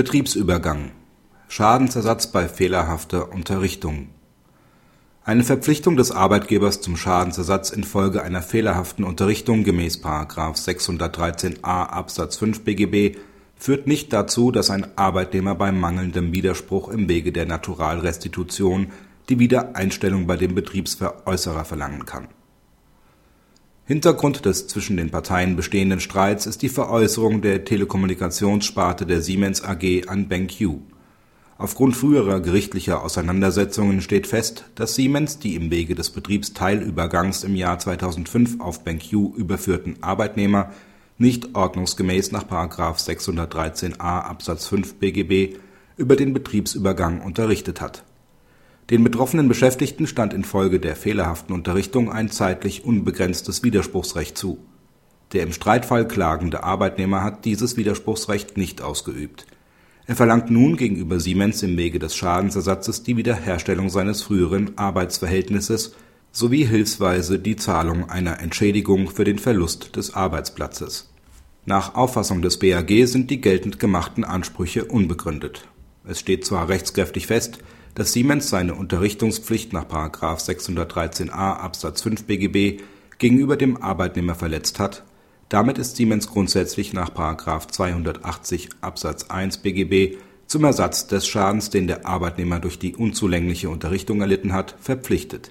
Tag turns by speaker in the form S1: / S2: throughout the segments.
S1: Betriebsübergang Schadensersatz bei fehlerhafter Unterrichtung Eine Verpflichtung des Arbeitgebers zum Schadensersatz infolge einer fehlerhaften Unterrichtung gemäß § 613a Absatz 5 BGB führt nicht dazu, dass ein Arbeitnehmer bei mangelndem Widerspruch im Wege der Naturalrestitution die Wiedereinstellung bei dem Betriebsveräußerer verlangen kann. Hintergrund des zwischen den Parteien bestehenden Streits ist die Veräußerung der Telekommunikationssparte der Siemens AG an BenQ. Aufgrund früherer gerichtlicher Auseinandersetzungen steht fest, dass Siemens die im Wege des Betriebsteilübergangs im Jahr 2005 auf BenQ überführten Arbeitnehmer nicht ordnungsgemäß nach § 613a Absatz 5 BGB über den Betriebsübergang unterrichtet hat. Den betroffenen Beschäftigten stand infolge der fehlerhaften Unterrichtung ein zeitlich unbegrenztes Widerspruchsrecht zu. Der im Streitfall klagende Arbeitnehmer hat dieses Widerspruchsrecht nicht ausgeübt. Er verlangt nun gegenüber Siemens im Wege des Schadensersatzes die Wiederherstellung seines früheren Arbeitsverhältnisses sowie hilfsweise die Zahlung einer Entschädigung für den Verlust des Arbeitsplatzes nach Auffassung des BAG sind die geltend gemachten Ansprüche unbegründet. Es steht zwar rechtskräftig fest, dass Siemens seine Unterrichtungspflicht nach § 613a Absatz 5 BGB gegenüber dem Arbeitnehmer verletzt hat, damit ist Siemens grundsätzlich nach § 280 Absatz 1 BGB zum Ersatz des Schadens, den der Arbeitnehmer durch die unzulängliche Unterrichtung erlitten hat, verpflichtet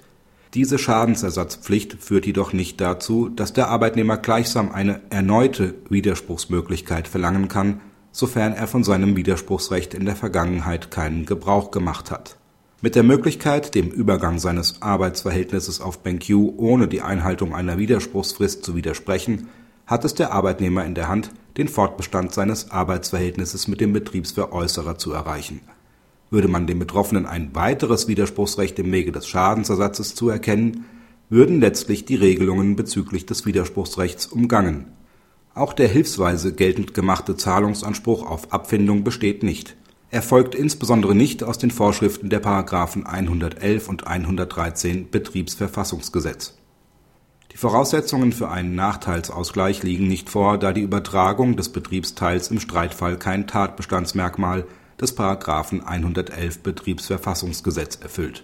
S1: diese Schadensersatzpflicht führt jedoch nicht dazu, dass der Arbeitnehmer gleichsam eine erneute Widerspruchsmöglichkeit verlangen kann, sofern er von seinem Widerspruchsrecht in der Vergangenheit keinen Gebrauch gemacht hat. Mit der Möglichkeit, dem Übergang seines Arbeitsverhältnisses auf BenQ ohne die Einhaltung einer Widerspruchsfrist zu widersprechen, hat es der Arbeitnehmer in der Hand, den Fortbestand seines Arbeitsverhältnisses mit dem Betriebsveräußerer zu erreichen würde man dem Betroffenen ein weiteres Widerspruchsrecht im Wege des Schadensersatzes zuerkennen, würden letztlich die Regelungen bezüglich des Widerspruchsrechts umgangen. Auch der hilfsweise geltend gemachte Zahlungsanspruch auf Abfindung besteht nicht. Er folgt insbesondere nicht aus den Vorschriften der Paragraphen 111 und 113 Betriebsverfassungsgesetz. Die Voraussetzungen für einen Nachteilsausgleich liegen nicht vor, da die Übertragung des Betriebsteils im Streitfall kein Tatbestandsmerkmal des § 111 Betriebsverfassungsgesetz erfüllt.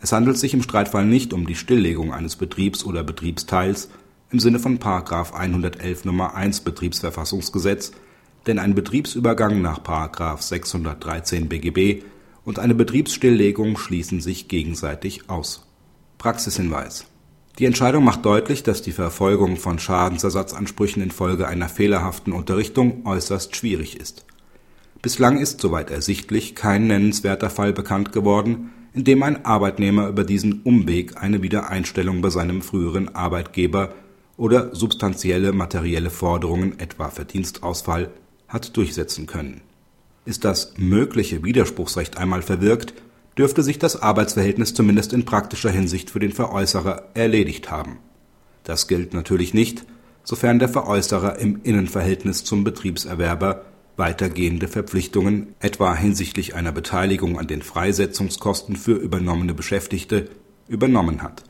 S1: Es handelt sich im Streitfall nicht um die Stilllegung eines Betriebs oder Betriebsteils im Sinne von § 111 Nr. 1 Betriebsverfassungsgesetz, denn ein Betriebsübergang nach § 613 BGB und eine Betriebsstilllegung schließen sich gegenseitig aus. Praxishinweis Die Entscheidung macht deutlich, dass die Verfolgung von Schadensersatzansprüchen infolge einer fehlerhaften Unterrichtung äußerst schwierig ist Bislang ist, soweit ersichtlich, kein nennenswerter Fall bekannt geworden, in dem ein Arbeitnehmer über diesen Umweg eine Wiedereinstellung bei seinem früheren Arbeitgeber oder substanzielle materielle Forderungen etwa Verdienstausfall hat durchsetzen können. Ist das mögliche Widerspruchsrecht einmal verwirkt, dürfte sich das Arbeitsverhältnis zumindest in praktischer Hinsicht für den Veräußerer erledigt haben. Das gilt natürlich nicht, sofern der Veräußerer im Innenverhältnis zum Betriebserwerber weitergehende Verpflichtungen, etwa hinsichtlich einer Beteiligung an den Freisetzungskosten für übernommene Beschäftigte, übernommen hat